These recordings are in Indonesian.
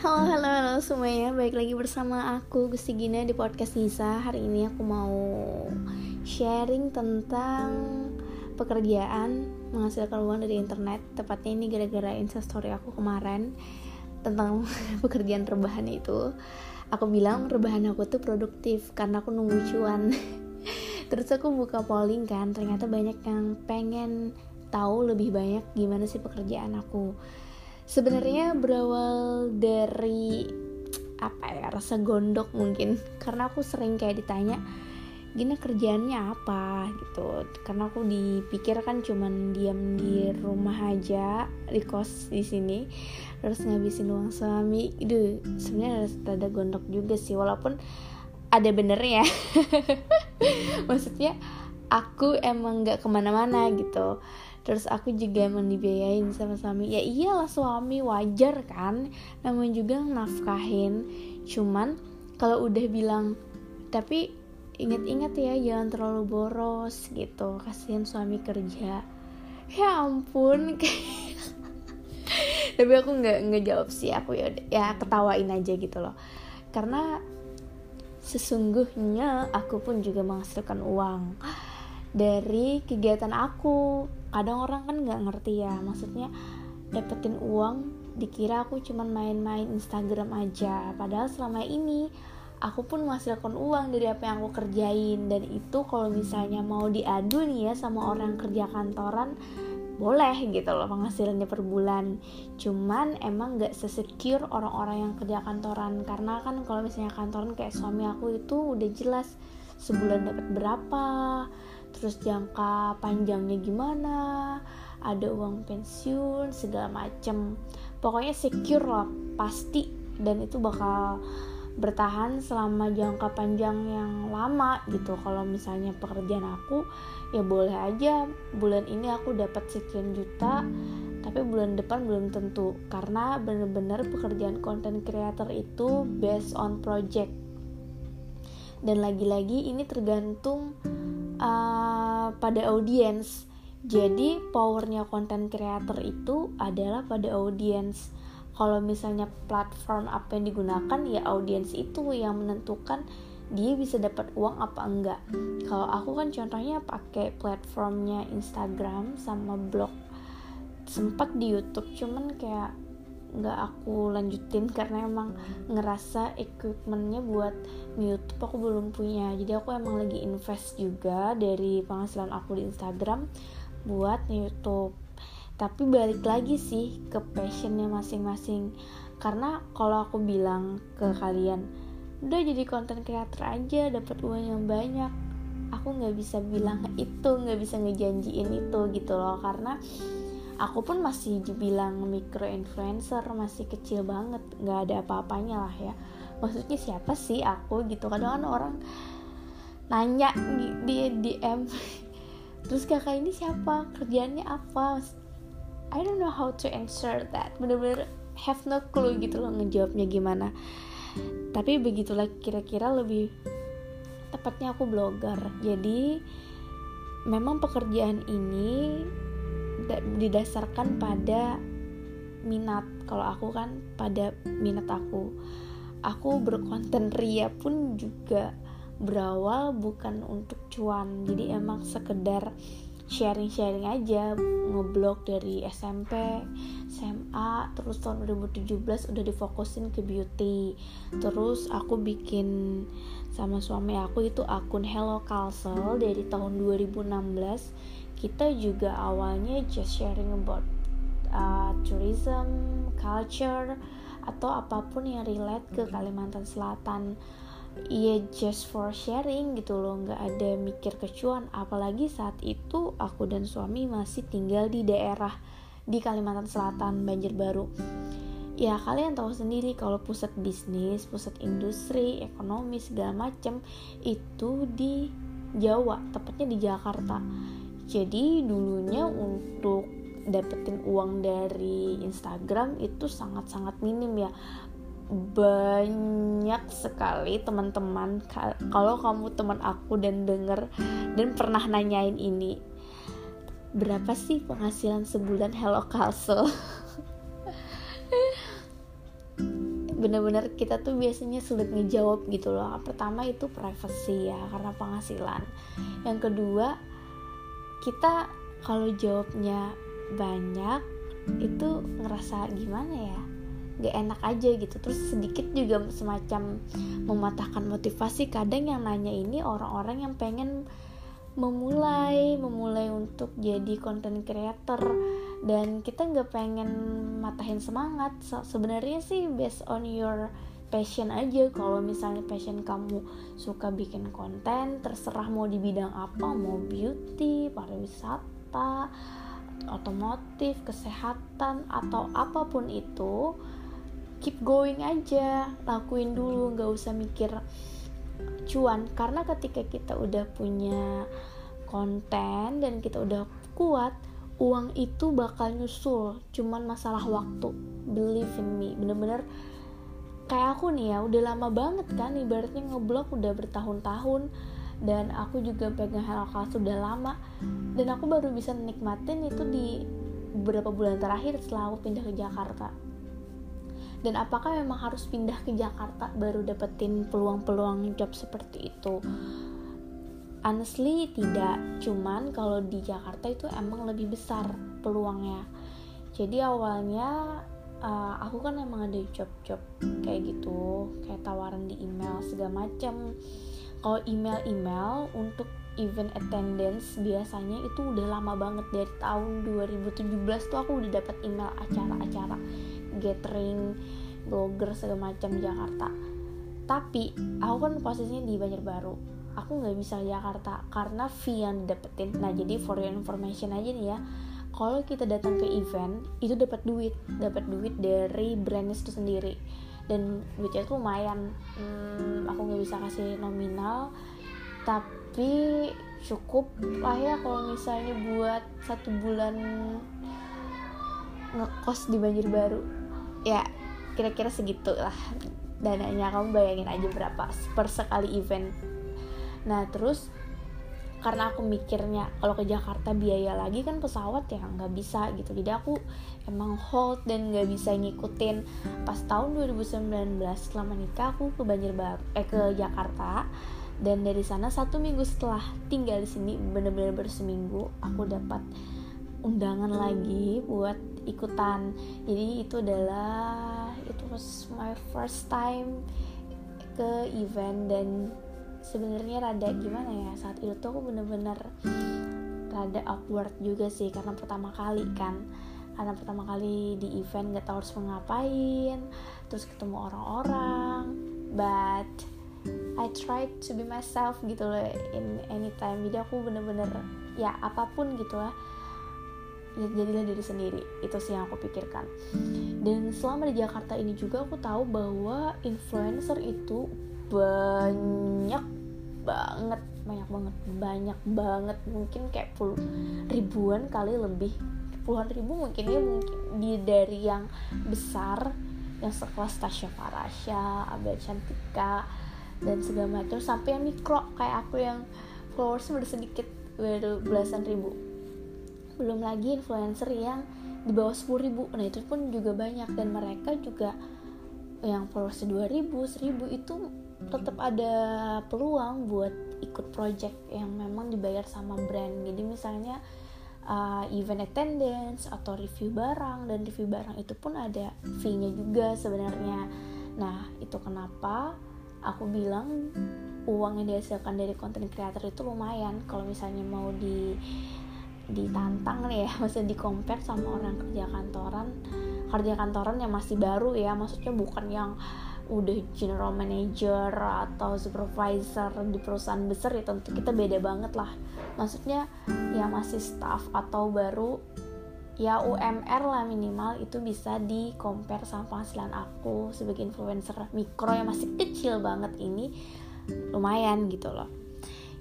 Halo, halo, halo semuanya. Baik lagi bersama aku Gusti Gina di podcast Nisa. Hari ini aku mau sharing tentang pekerjaan menghasilkan uang dari internet. Tepatnya ini gara-gara instastory aku kemarin Tentang pekerjaan rebahan itu. Aku bilang rebahan aku tuh produktif Karena aku nunggu cuan. Terus aku buka polling kan Ternyata banyak yang pengen tahu lebih banyak gimana sih pekerjaan aku sebenarnya berawal dari apa ya rasa gondok mungkin. Karena aku sering kayak ditanya gini kerjaannya apa? Gitu. Karena aku dipikir kan cuman diam di rumah aja di kos di sini terus ngabisin uang suami. Itu sebenarnya ada gondok juga sih walaupun ada bener ya maksudnya aku emang nggak ke mana-mana gitu terus aku juga emang dibiayain sama suami. Ya iyalah suami wajar kan? Namanya juga nafkahin. Cuman kalau udah bilang tapi inget-inget ya jangan terlalu boros gitu. Kasihan suami kerja. Ya ampun tapi aku nggak nggak jawab sih. Aku ya ya ketawain aja gitu loh. Karena sesungguhnya aku pun juga menghasilkan uang dari kegiatan aku kadang orang kan nggak ngerti ya maksudnya dapetin uang dikira aku cuman main-main Instagram aja. Padahal selama ini aku pun menghasilkan uang dari apa yang aku kerjain. Dan itu kalau misalnya mau diadu nih ya sama orang kerja kantoran boleh gitu loh penghasilannya per bulan. Cuman emang gak sesecure orang-orang yang kerja kantoran. Karena kan kalau misalnya kantoran kayak suami aku itu udah jelas sebulan dapat berapa terus jangka panjangnya gimana? Ada uang pensiun segala macem. Pokoknya secure lah pasti. Dan itu bakal bertahan selama jangka panjang yang lama gitu. Kalau misalnya pekerjaan aku ya boleh aja. Bulan ini aku dapat sekian juta tapi bulan depan belum tentu. Karena bener-bener pekerjaan content creator itu based on project. Dan lagi-lagi ini tergantung uh, pada audiens. Jadi powernya content creator itu adalah pada audiens. Kalau misalnya platform apa yang digunakan ya audiens itu yang menentukan dia bisa dapat uang apa enggak. Kalau aku kan contohnya pakai platformnya Instagram sama blog sempat di YouTube. Cuman kayak nggak aku lanjutin karena emang ngerasa equipmentnya buat YouTube aku belum punya. Jadi aku emang lagi invest juga dari penghasilan aku di Instagram buat YouTube. Tapi balik lagi sih ke passionnya masing-masing. Karena kalau aku bilang ke kalian udah jadi content creator aja dapat uang yang banyak aku nggak bisa bilang itu nggak bisa ngejanjiin itu gitu loh. Karena aku pun masih dibilang micro influencer masih kecil banget nggak ada apa-apanya lah ya. Maksudnya siapa sih aku gitu? Kadang kan orang nanya di DM terus kakak ini siapa? Kerjaannya apa? I don't know how to answer that. Bener-bener have no clue gitu loh ngejawabnya gimana. Tapi begitulah kira-kira lebih tepatnya aku blogger. Jadi memang pekerjaan ini didasarkan pada minat kalau aku kan pada minat aku. Aku berkonten ria pun juga berawal bukan untuk cuan. Jadi emang sekedar sharing-sharing aja ngeblog dari SMP, SMA, terus tahun 2017 udah difokusin ke beauty. Terus aku bikin sama suami aku itu akun Hello Castle dari tahun 2016 kita juga awalnya just sharing about uh, tourism, culture, atau apa pun yang relate ke Kalimantan Selatan. Iya just for sharing gitu loh, nggak ada mikir kecuan. Apalagi saat itu aku dan suami masih tinggal di daerah di Kalimantan Selatan, Banjarbaru. Ya kalian tahu sendiri kalau pusat bisnis, pusat industri, ekonomi segala macem itu di Jawa, tepatnya di Jakarta jadi dulunya untuk dapetin uang dari Instagram itu sangat-sangat minim ya. Banyak sekali teman-teman kalau kamu teman aku dan denger dan pernah nanyain ini berapa sih penghasilan sebulan Hello Castle? Bener-bener kita tuh biasanya sulit ngejawab gitu loh. Pertama itu privacy ya karena penghasilan. Yang kedua kita kalau jawabnya banyak itu ngerasa gimana ya? Gak enak aja gitu. Terus sedikit juga semacam mematahkan motivasi. Kadang yang nanya ini orang-orang yang pengen memulai memulai untuk jadi content creator. Dan kita nggak pengen matahin semangat. So, sebenarnya sih based on your passion aja. Kalau misalnya passion kamu suka bikin konten terserah mau di bidang apa mau beauty pariwisata otomotif kesehatan atau apa pun itu keep going aja. Lakuin dulu nggak usah mikir cuan. Karena ketika kita udah punya konten dan kita udah kuat uang itu bakal nyusul. Cuman masalah waktu. Believe in me. Bener-bener kayak aku nih ya udah lama banget kan ibaratnya ngeblok udah bertahun-tahun. Dan aku juga pegang Hello Class sudah lama. Dan aku baru bisa nikmatin itu di beberapa bulan terakhir setelah aku pindah ke Jakarta. Dan apakah memang harus pindah ke Jakarta baru dapetin peluang-peluang job seperti itu? Honestly tidak. Cuman kalau di Jakarta itu emang lebih besar peluangnya. Jadi awalnya uh, aku kan emang ada job-job kayak gitu kayak tawaran di email segala macam kalau email-email untuk event attendance biasanya itu udah lama banget dari tahun 2017 tuh aku udah dapat email acara-acara gathering blogger segala macam Jakarta. Tapi aku kan posisinya di Banjarbaru. Aku nggak bisa Jakarta karena fee yang didapetin. Nah jadi for your information aja nih ya kalau kita datang ke event itu dapat duit. Dapat duit dari brand itu sendiri. Dan duitnya tuh lumayan. Hmm, aku nggak bisa kasih nominal tapi cukup lah ya kalau misalnya buat satu bulan ngekos di Banjarbaru ya kira-kira segitu lah. Dananya kamu bayangin aja berapa per sekali event. Nah terus karena aku mikirnya kalau ke Jakarta biaya lagi kan pesawat ya nggak bisa gitu. Jadi aku emang hold dan nggak bisa ngikutin. Pas tahun 2019 setelah menikah aku ke Banjarbaru eh ke Jakarta. Dan dari sana satu minggu setelah tinggal di sini bener-bener berseminggu aku dapat undangan lagi buat ikutan. Jadi itu adalah itu was my first time ke event dan sebenarnya rada gimana ya saat itu tuh aku bener-bener rada awkward juga sih karena pertama kali kan. Karena pertama kali di event gak tahu harus ngapain terus ketemu orang-orang but I try to be myself gitu loh in anytime jadi aku bener-bener ya apa pun gitu lah ya jadilah diri sendiri. Itu sih yang aku pikirkan. Dan selama di Jakarta ini juga aku tahu bahwa influencer itu banyak banget banyak banget banyak banget. Mungkin kayak puluh ribuan kali lebih. Puluhan ribu mungkin ya mungkin di dari yang besar yang sekelas Tasya Farasya, Abel Cantika dan segala macam. Sampai yang mikro kayak aku yang followersnya udah sedikit baru belasan ribu. Belum lagi influencer yang di bawah 10 ribu. Nah itu pun juga banyak. Dan mereka juga yang followersnya 2000, 1000 itu tetap ada peluang buat ikut project yang memang dibayar sama brand. Jadi misalnya uh, event attendance atau review barang dan review barang itu pun ada fee-nya juga sebenarnya. Nah itu kenapa aku bilang uang yang dihasilkan dari content creator itu lumayan. Kalau misalnya mau di ditantang nih ya maksudnya di compare sama orang kerja kantoran kerja kantoran yang masih baru ya maksudnya bukan yang udah general manager atau supervisor di perusahaan besar ya tentu kita beda banget lah. Maksudnya ya masih staff atau baru ya UMR lah minimal itu bisa di compare sama penghasilan aku sebagai influencer mikro yang masih kecil banget ini lumayan gitu loh.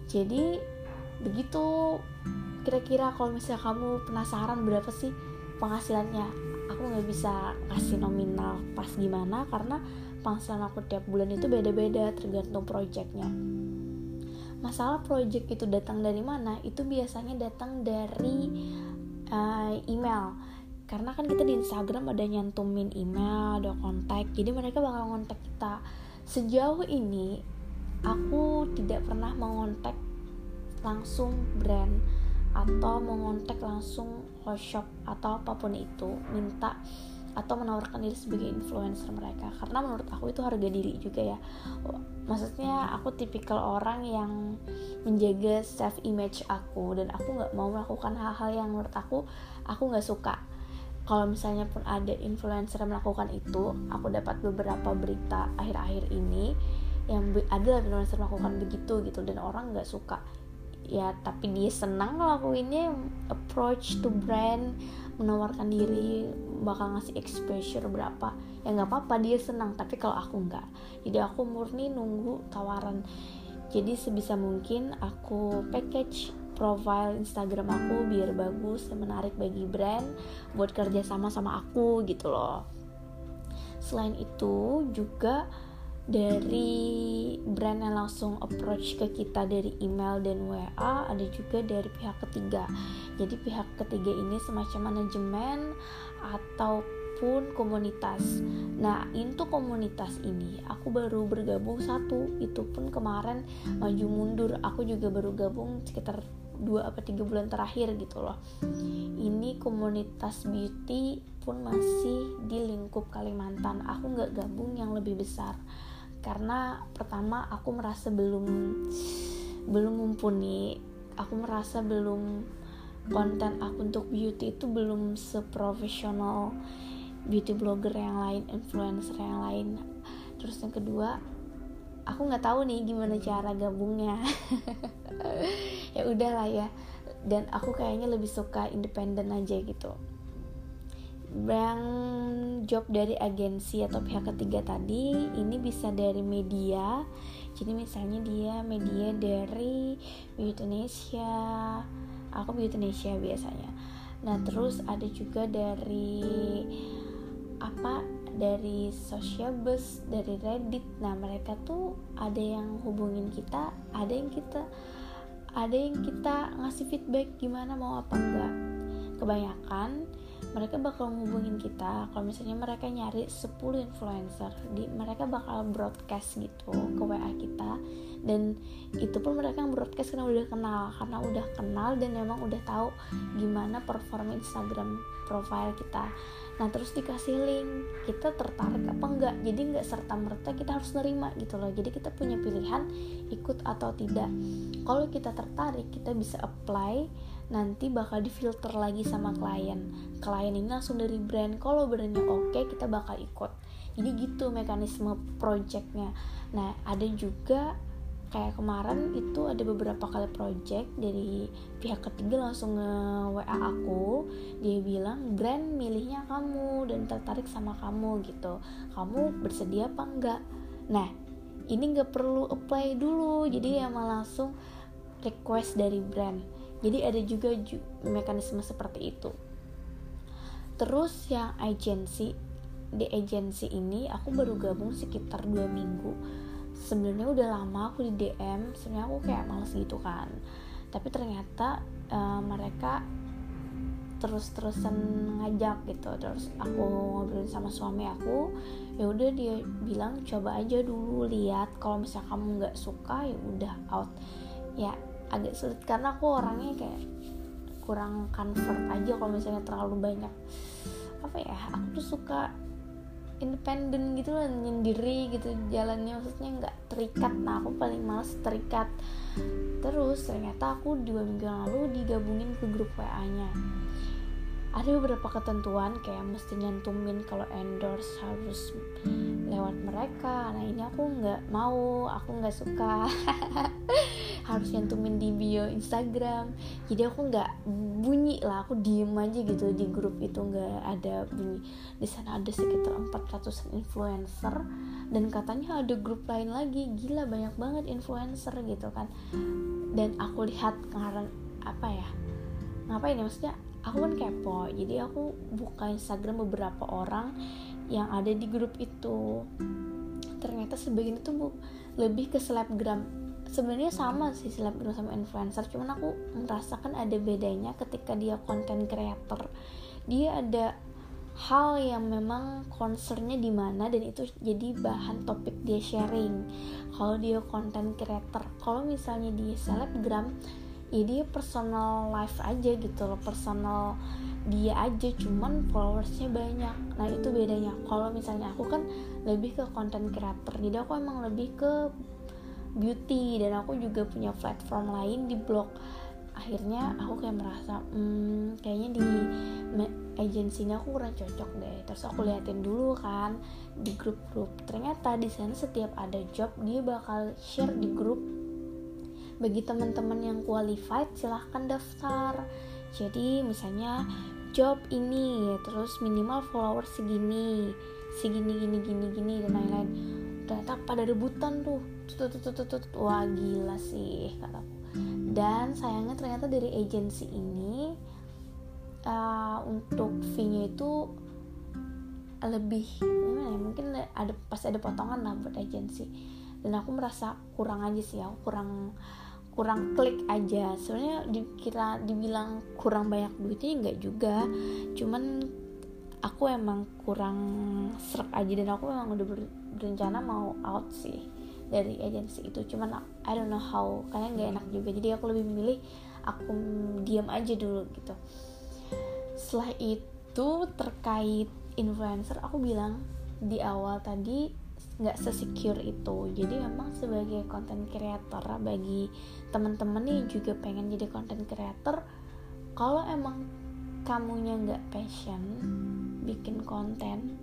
Jadi begitu. Kira-kira kalau misalnya kamu penasaran berapa sih penghasilannya aku nggak bisa kasih nominal pas gimana karena penghasilan aku tiap bulan itu beda-beda tergantung projectnya. Masalah project itu datang dari mana itu biasanya datang dari uh, email. Karena kan kita di Instagram ada nyantumin email ada kontak jadi mereka bakal kontak kita. Sejauh ini aku tidak pernah mengontak langsung brand atau mengontak langsung shop atau apa pun itu. Minta atau menawarkan diri sebagai influencer mereka. Karena menurut aku itu harga diri juga ya. Maksudnya aku tipikal orang yang menjaga self image aku dan aku nggak mau melakukan hal-hal yang menurut aku aku nggak suka. Kalau misalnya pun ada influencer yang melakukan itu aku dapat beberapa berita akhir-akhir ini yang ada influencer melakukan begitu gitu dan orang nggak suka. Ya tapi dia senang ngelakuinnya approach to brand menawarkan diri bakal ngasih exposure berapa. Ya nggak apa-apa dia senang tapi kalau aku nggak. Jadi aku murni nunggu tawaran. Jadi sebisa mungkin aku package profile Instagram aku biar bagus dan menarik bagi brand buat kerja sama sama aku gitu loh. Selain itu juga dari brand yang langsung approach ke kita dari email dan WA ada juga dari pihak ketiga. Jadi pihak ketiga ini semacam manajemen ataupun komunitas. Nah itu komunitas ini aku baru bergabung satu. Itu pun kemarin maju mundur. Aku juga baru gabung sekitar dua apa tiga bulan terakhir gitu loh. Ini komunitas beauty pun masih di lingkup Kalimantan. Aku nggak gabung yang lebih besar karena pertama aku merasa belum belum mumpuni. Aku merasa belum konten aku untuk beauty itu belum seprofesional beauty blogger yang lain influencer yang lain. Terus yang kedua aku nggak tahu nih gimana cara gabungnya. Ya udahlah ya. Dan aku kayaknya lebih suka independen aja gitu yang job dari agensi atau pihak ketiga tadi ini bisa dari media. Jadi misalnya dia media dari Indonesia aku Indonesia biasanya. Nah terus ada juga dari apa dari social bus dari Reddit. Nah mereka tuh ada yang hubungin kita ada yang kita ada yang kita ngasih feedback gimana mau apa enggak. Kebanyakan mereka bakal ngubungin kita kalau misalnya mereka nyari 10 influencer di mereka bakal broadcast gitu ke WA kita. Dan itu pun mereka yang broadcast karena udah kenal karena udah kenal dan memang udah tahu gimana perform Instagram profile kita. Nah terus dikasih link kita tertarik apa enggak? Jadi enggak serta merta kita harus nerima gitu loh. Jadi kita punya pilihan ikut atau tidak. Kalau kita tertarik kita bisa apply nanti bakal difilter lagi sama klien. Klien ini langsung dari brand. Kalau brandnya oke okay, kita bakal ikut. Jadi gitu mekanisme projectnya. Nah ada juga kayak kemarin itu ada beberapa kali project dari pihak ketiga langsung nge WA aku. Dia bilang brand milihnya kamu dan tertarik sama kamu gitu. Kamu bersedia apa enggak? Nah ini nggak perlu apply dulu. Jadi emang langsung request dari brand jadi ada juga ju mekanisme seperti itu. Terus yang agensi di agensi ini aku baru gabung sekitar dua minggu. Sebenarnya udah lama aku di DM sebenarnya aku kayak males gitu kan. Tapi ternyata uh, mereka terus-terusan ngajak gitu. Terus aku ngobrol sama suami aku ya udah dia bilang coba aja dulu lihat. Kalau misalnya kamu nggak suka ya udah out. Ya agak sulit. Karena aku orangnya kayak kurang convert aja kalau misalnya terlalu banyak apa ya aku tuh suka independen gitu loh nyendiri gitu jalannya. Maksudnya nggak terikat. Nah aku paling males terikat. Terus ternyata aku dua minggu lalu digabungin ke grup WA nya ada beberapa ketentuan kayak mesti nyantumin kalau endorse harus lewat mereka. Nah ini aku nggak mau aku nggak suka harus nyantumin di bio Instagram. Jadi aku nggak bunyi lah aku diem aja gitu di grup itu nggak ada bunyi. Di sana ada sekitar 400 influencer dan katanya ada grup lain lagi. Gila banyak banget influencer gitu kan. Dan aku lihat karena apa ya ngapain ya maksudnya aku kan kepo. Jadi aku buka Instagram beberapa orang yang ada di grup itu. Ternyata sebagian itu lebih ke selebgram sebenarnya sama sih selebgram sama influencer cuman aku merasakan ada bedanya ketika dia konten creator. Dia ada hal yang memang concernnya di mana dan itu jadi bahan topik dia sharing. Kalau dia konten creator kalau misalnya dia selebgram ya dia personal life aja gitu loh personal dia aja cuman followersnya banyak. Nah itu bedanya. Kalau misalnya aku kan lebih ke konten creator jadi aku emang lebih ke beauty dan aku juga punya platform lain di blog. Akhirnya aku kayak merasa hmm, kayaknya di agensinya aku kurang cocok deh. Terus aku liatin dulu kan di grup-grup. Ternyata di sana setiap ada job dia bakal share di grup. Bagi teman-teman yang qualified silahkan daftar. Jadi misalnya job ini terus minimal follower segini segini gini gini gini dan lain-lain. Ternyata pada rebutan tuh tut, tut, tut, tut. wah gila sih kataku dan sayangnya ternyata dari agensi ini uh, untuk fee-nya itu lebih gimana ya mungkin ada pasti ada potongan lah buat agensi. Dan aku merasa kurang aja sih aku kurang kurang klik aja. Sebenarnya dikira dibilang kurang banyak duitnya enggak juga. Cuman aku emang kurang serak aja dan aku emang udah berencana mau out sih dari agensi itu. Cuman I don't know how kayaknya nggak enak juga. Jadi aku lebih memilih aku diam aja dulu gitu. Setelah itu terkait influencer aku bilang di awal tadi nggak sesecure itu. Jadi memang sebagai content creator bagi teman-teman nih juga pengen jadi content creator kalau emang kamunya nggak passion bikin konten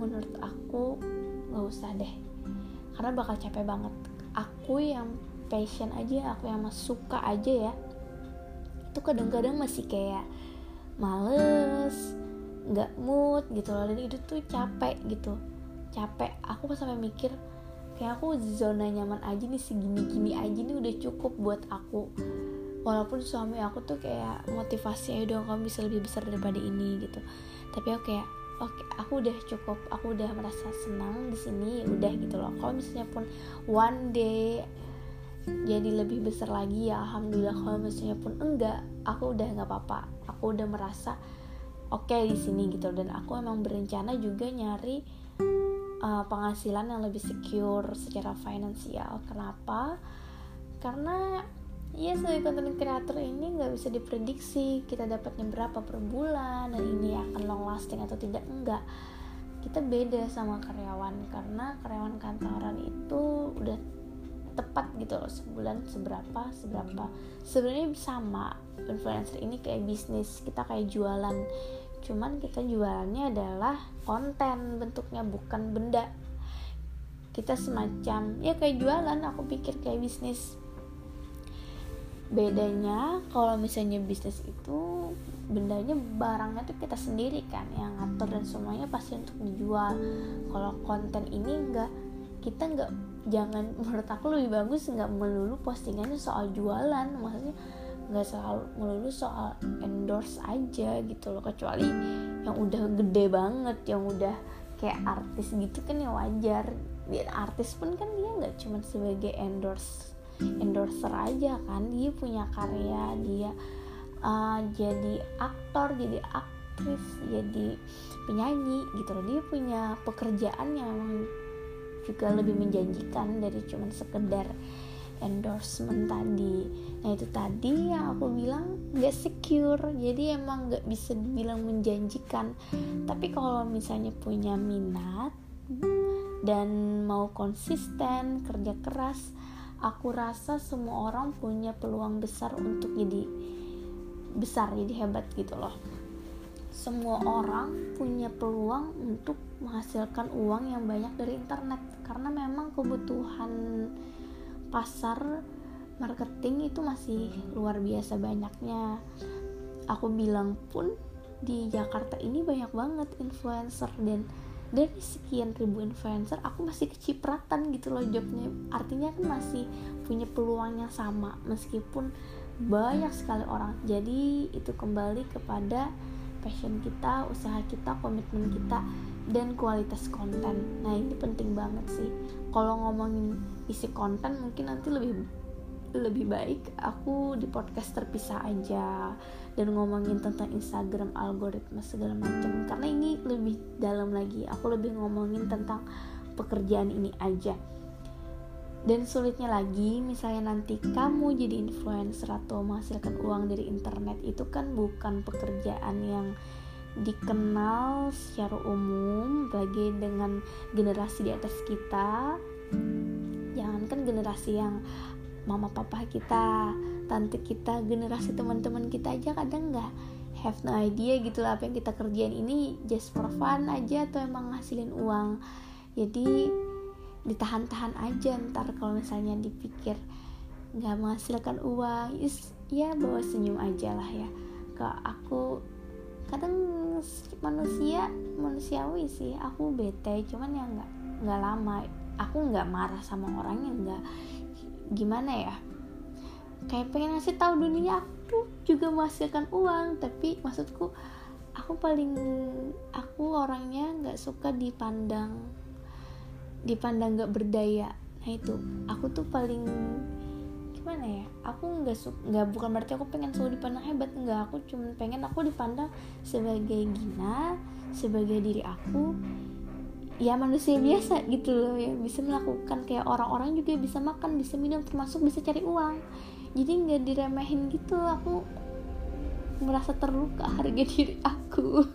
menurut aku nggak usah deh karena bakal capek banget. Aku yang passion aja aku yang suka aja ya. Itu kadang-kadang masih kayak males nggak mood gitu loh. Dan itu tuh capek gitu. Capek. Aku pas sampai mikir kayak aku zona nyaman aja nih segini-gini aja nih udah cukup buat aku. Walaupun suami aku tuh kayak motivasi ayo dong kamu bisa lebih besar daripada ini gitu. Tapi aku kayak oke aku udah cukup aku udah merasa senang di sini udah gitu loh. Kalau misalnya pun one day jadi lebih besar lagi ya alhamdulillah. Kalau misalnya pun enggak aku udah nggak apa-apa. Aku udah merasa oke okay di sini gitu dan aku emang berencana juga nyari uh, penghasilan yang lebih secure secara finansial. Kenapa? Karena Iya sebagai content creator ini nggak bisa diprediksi kita dapatnya berapa per bulan dan ini akan long lasting atau tidak. Enggak kita beda sama karyawan karena karyawan kantoran itu udah tepat gitu loh sebulan seberapa seberapa. Sebenarnya sama influencer ini kayak bisnis kita kayak jualan. Cuman kita jualannya adalah konten bentuknya bukan benda. Kita semacam ya kayak jualan aku pikir kayak bisnis bedanya kalau misalnya bisnis itu bendanya barangnya tuh kita sendiri kan yang ngatur dan semuanya pasti untuk dijual. Kalau konten ini enggak kita enggak jangan menurut aku lebih bagus nggak melulu postingannya soal jualan maksudnya nggak selalu melulu soal endorse aja gitu loh kecuali yang udah gede banget yang udah kayak artis gitu kan ya wajar. Dia artis pun kan dia nggak cuma sebagai endorse endorser aja kan. Dia punya karya dia uh, jadi aktor jadi aktris jadi penyanyi gitu loh. Dia punya pekerjaan yang memang juga lebih menjanjikan dari cuman sekedar endorsement tadi. Nah itu tadi yang aku bilang gak secure. Jadi emang gak bisa dibilang menjanjikan. Tapi kalau misalnya punya minat dan mau konsisten kerja keras aku rasa semua orang punya peluang besar untuk jadi besar jadi hebat gitu loh. Semua orang punya peluang untuk menghasilkan uang yang banyak dari internet. Karena memang kebutuhan pasar marketing itu masih luar biasa banyaknya. Aku bilang pun di Jakarta ini banyak banget influencer dan dari sekian ribu influencer aku masih kecipratan gitu loh jobnya. Artinya kan masih punya peluang yang sama meskipun banyak sekali orang. Jadi itu kembali kepada passion kita usaha kita komitmen kita dan kualitas konten. Nah ini penting banget sih. Kalau ngomongin isi konten mungkin nanti lebih lebih baik aku di podcast terpisah aja dan ngomongin tentang Instagram algoritma segala macam. Karena ini lebih dalam lagi. Aku lebih ngomongin tentang pekerjaan ini aja. Dan sulitnya lagi misalnya nanti kamu jadi influencer atau menghasilkan uang dari internet itu kan bukan pekerjaan yang dikenal secara umum lagi dengan generasi di atas kita. Jangankan generasi yang mama papa kita tante kita generasi teman-teman kita aja kadang nggak have no idea gitu lah apa yang kita kerjain ini just for fun aja atau emang ngasilin uang. Jadi ditahan-tahan aja ntar kalau misalnya dipikir nggak menghasilkan uang is ya bawa senyum aja lah ya. Ke aku kadang manusia manusiawi sih. Aku bete cuman ya nggak nggak lama. Aku nggak marah sama orangnya nggak gimana ya? Kayak pengen ngasih tahu dunia aku juga menghasilkan uang tapi maksudku aku paling aku orangnya nggak suka dipandang dipandang nggak berdaya. Nah itu aku tuh paling gimana ya? Aku nggak suka nggak bukan berarti aku pengen selalu dipandang hebat nggak. Aku cuma pengen aku dipandang sebagai gina sebagai diri aku ya manusia biasa gitu loh ya. Bisa melakukan kayak orang-orang juga bisa makan bisa minum termasuk bisa cari uang. Jadi nggak diremehin gitu aku merasa terluka harga diri aku.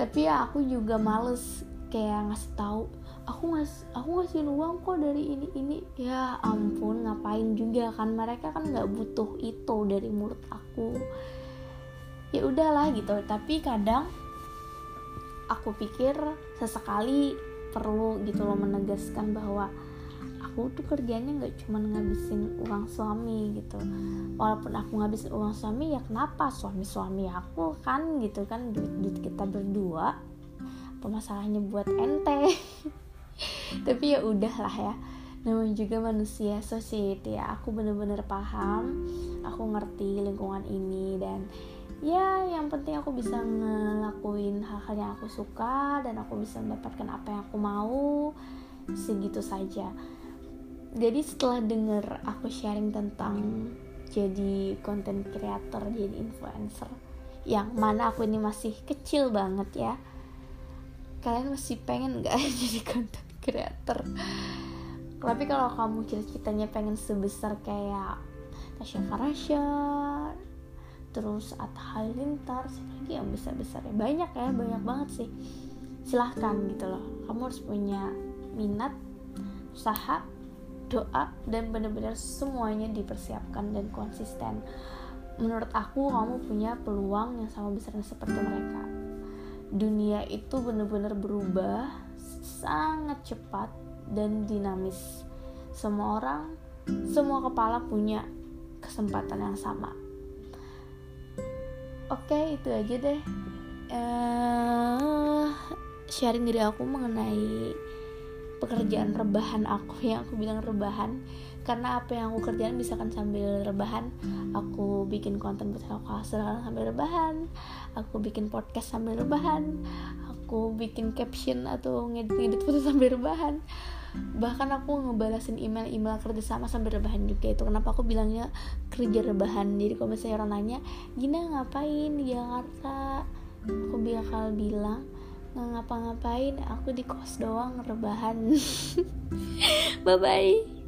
Tapi ya aku juga males kayak ngasih tahu aku ngas aku ngasih uang kok dari ini ini. Ya ampun ngapain juga kan mereka kan nggak butuh itu dari mulut aku. Ya udahlah gitu tapi kadang aku pikir sesekali perlu gitu loh menegaskan bahwa aku tuh kerjanya nggak cuma ngabisin uang suami gitu. Walaupun aku ngabisin uang suami ya kenapa? Suami suami aku kan gitu kan duit duit kita berdua. Apa masalahnya buat ente? Tapi ya udahlah ya. Namanya juga manusia society ya. Aku bener-bener paham aku ngerti lingkungan ini dan ya yang penting aku bisa ngelakuin hal-hal yang aku suka dan aku bisa mendapatkan apa yang aku mau segitu saja. Jadi setelah denger aku sharing tentang jadi content creator jadi influencer yang mana aku ini masih kecil banget ya kalian masih pengen gak jadi content creator? Tapi kalau kamu cita-citanya pengen sebesar kayak Tasya Farasha terus Atta Halilintar lagi yang besar besar ya. Banyak ya banyak banget sih. Silahkan gitu loh. Kamu harus punya minat usaha doa dan benar-benar semuanya dipersiapkan dan konsisten. Menurut aku kamu punya peluang yang sama besarnya seperti mereka. Dunia itu benar-benar berubah sangat cepat dan dinamis. Semua orang semua kepala punya kesempatan yang sama oke okay, itu aja deh. Uh, sharing diri aku mengenai pekerjaan rebahan aku yang aku bilang rebahan. Karena apa yang aku kerjain misalkan sambil rebahan aku bikin konten buat aku sambil rebahan aku bikin podcast sambil rebahan aku bikin caption atau ngedit-ngedit foto sambil rebahan bahkan aku ngebalasin email-email kerja sama sambil rebahan juga itu. Kenapa aku bilangnya kerja rebahan? Jadi kalau misalnya orang nanya Gina ngapain di Jakarta? Aku bakal bilang nggak ngapa-ngapain aku di kos doang rebahan. Bye bye